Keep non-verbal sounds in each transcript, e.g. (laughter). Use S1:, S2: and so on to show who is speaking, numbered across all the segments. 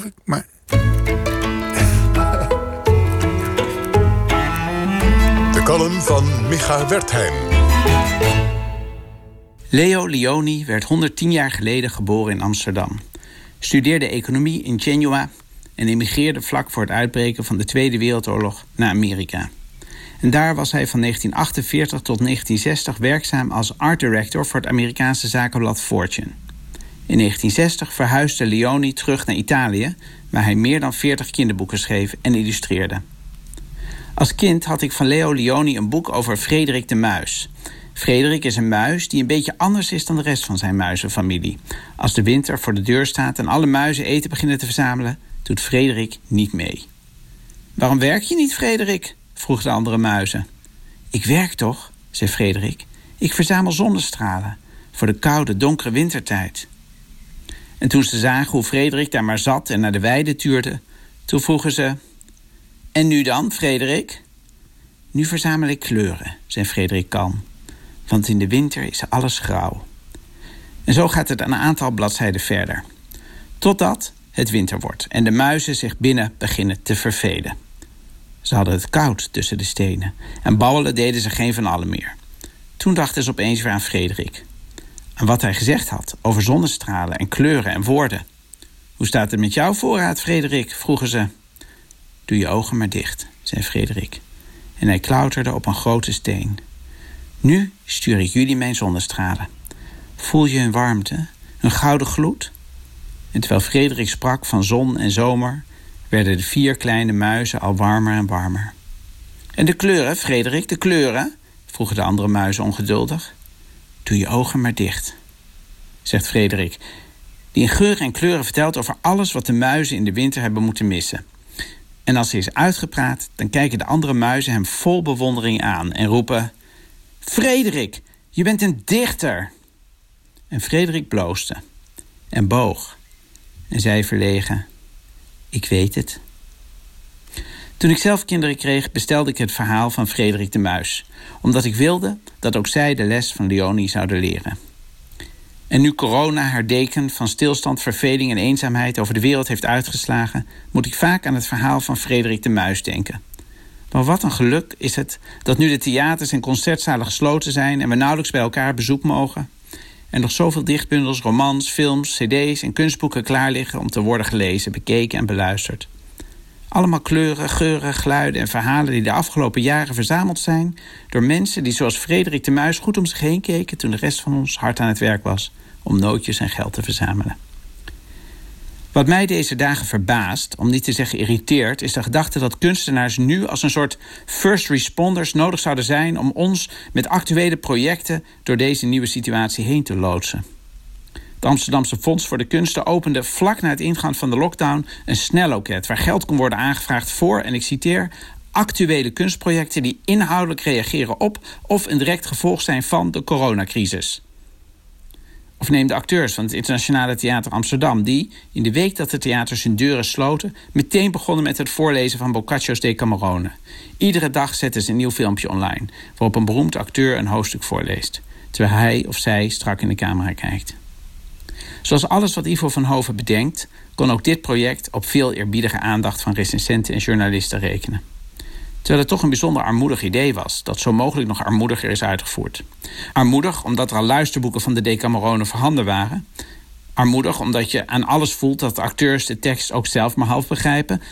S1: geloof ik. Maar... (laughs)
S2: De column van Micha Wertheim.
S3: Leo Leoni werd 110 jaar geleden geboren in Amsterdam. Studeerde economie in Genua en emigreerde vlak voor het uitbreken van de Tweede Wereldoorlog naar Amerika. En daar was hij van 1948 tot 1960 werkzaam als art director voor het Amerikaanse zakenblad Fortune. In 1960 verhuisde Leoni terug naar Italië, waar hij meer dan 40 kinderboeken schreef en illustreerde. Als kind had ik van Leo Leoni een boek over Frederik de Muis. Frederik is een muis die een beetje anders is dan de rest van zijn muizenfamilie. Als de winter voor de deur staat en alle muizen eten beginnen te verzamelen, doet Frederik niet mee. Waarom werk je niet, Frederik? vroeg de andere muizen. Ik werk toch, zei Frederik. Ik verzamel zonnestralen voor de koude, donkere wintertijd. En toen ze zagen hoe Frederik daar maar zat en naar de weide tuurde, toen vroegen ze: En nu dan, Frederik? Nu verzamel ik kleuren, zei Frederik kalm. Want in de winter is alles grauw. En zo gaat het een aantal bladzijden verder. Totdat het winter wordt en de muizen zich binnen beginnen te vervelen. Ze hadden het koud tussen de stenen en bouwelen deden ze geen van allen meer. Toen dachten ze opeens weer aan Frederik. Aan wat hij gezegd had over zonnestralen en kleuren en woorden. Hoe staat het met jouw voorraad, Frederik? vroegen ze. Doe je ogen maar dicht, zei Frederik. En hij klauterde op een grote steen. Nu stuur ik jullie mijn zonnestralen. Voel je hun warmte, hun gouden gloed? En terwijl Frederik sprak van zon en zomer, werden de vier kleine muizen al warmer en warmer. En de kleuren, Frederik, de kleuren? vroegen de andere muizen ongeduldig. Doe je ogen maar dicht, zegt Frederik, die in geuren en kleuren vertelt over alles wat de muizen in de winter hebben moeten missen. En als hij is uitgepraat, dan kijken de andere muizen hem vol bewondering aan en roepen: Frederik, je bent een dichter! En Frederik bloosde en boog en zei verlegen: Ik weet het. Toen ik zelf kinderen kreeg, bestelde ik het verhaal van Frederik de Muis, omdat ik wilde dat ook zij de les van Leonie zouden leren. En nu corona haar deken van stilstand, verveling en eenzaamheid over de wereld heeft uitgeslagen, moet ik vaak aan het verhaal van Frederik de Muis denken. Maar wat een geluk is het dat nu de theaters en concertzalen gesloten zijn en we nauwelijks bij elkaar bezoek mogen. En nog zoveel dichtbundels, romans, films, cd's en kunstboeken klaar liggen om te worden gelezen, bekeken en beluisterd. Allemaal kleuren, geuren, geluiden en verhalen die de afgelopen jaren verzameld zijn door mensen die zoals Frederik de Muis goed om zich heen keken toen de rest van ons hard aan het werk was om nootjes en geld te verzamelen. Wat mij deze dagen verbaast, om niet te zeggen irriteert, is de gedachte dat kunstenaars nu als een soort first responders nodig zouden zijn om ons met actuele projecten door deze nieuwe situatie heen te loodsen. Het Amsterdamse Fonds voor de Kunsten opende vlak na het ingaan van de lockdown een snelloket waar geld kon worden aangevraagd voor, en ik citeer, actuele kunstprojecten die inhoudelijk reageren op of een direct gevolg zijn van de coronacrisis. Of neem de acteurs van het Internationale Theater Amsterdam, die in de week dat de theaters hun deuren sloten, meteen begonnen met het voorlezen van Boccaccio's Decamerone. Iedere dag zetten ze een nieuw filmpje online, waarop een beroemd acteur een hoofdstuk voorleest, terwijl hij of zij strak in de camera kijkt. Zoals alles wat Ivo van Hoven bedenkt, kon ook dit project op veel eerbiedige aandacht van recensenten en journalisten rekenen. Terwijl het toch een bijzonder armoedig idee was, dat zo mogelijk nog armoediger is uitgevoerd. Armoedig omdat er al luisterboeken van de Decamerone voorhanden waren. Armoedig omdat je aan alles voelt dat de acteurs de tekst ook zelf maar half begrijpen.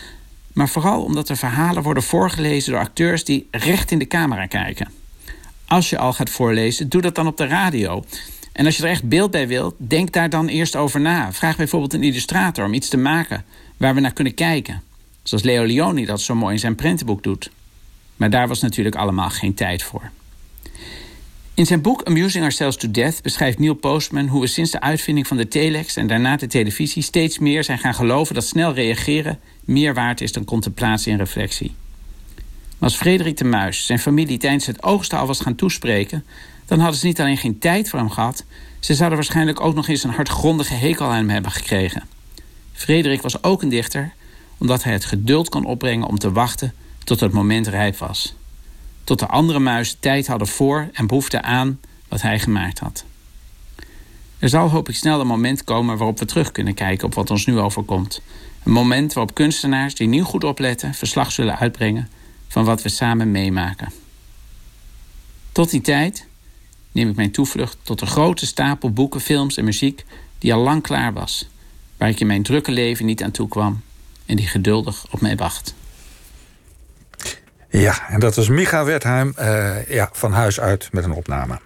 S3: Maar vooral omdat er verhalen worden voorgelezen door acteurs die recht in de camera kijken. Als je al gaat voorlezen, doe dat dan op de radio. En als je er echt beeld bij wilt, denk daar dan eerst over na. Vraag bijvoorbeeld een illustrator om iets te maken waar we naar kunnen kijken. Zoals Leo Leoni dat zo mooi in zijn prentenboek doet. Maar daar was natuurlijk allemaal geen tijd voor. In zijn boek Amusing Ourselves to Death beschrijft Neil Postman hoe we sinds de uitvinding van de telex en daarna de televisie steeds meer zijn gaan geloven dat snel reageren meer waard is dan contemplatie en reflectie. Als Frederik de Muis zijn familie tijdens het oogsten al was gaan toespreken, dan hadden ze niet alleen geen tijd voor hem gehad, ze zouden waarschijnlijk ook nog eens een hardgrondige hekel aan hem hebben gekregen. Frederik was ook een dichter, omdat hij het geduld kon opbrengen om te wachten tot het moment rijp was. Tot de andere muizen tijd hadden voor en behoefte aan wat hij gemaakt had. Er zal hoop ik snel een moment komen waarop we terug kunnen kijken op wat ons nu overkomt. Een moment waarop kunstenaars die nu goed opletten verslag zullen uitbrengen van wat we samen meemaken. Tot die tijd neem ik mijn toevlucht tot een grote stapel boeken, films en muziek die al lang klaar was, waar ik in mijn drukke leven niet aan toe kwam en die geduldig op mij wacht.
S1: Ja, en dat was Micha Wertheim uh, ja, van huis uit met een opname.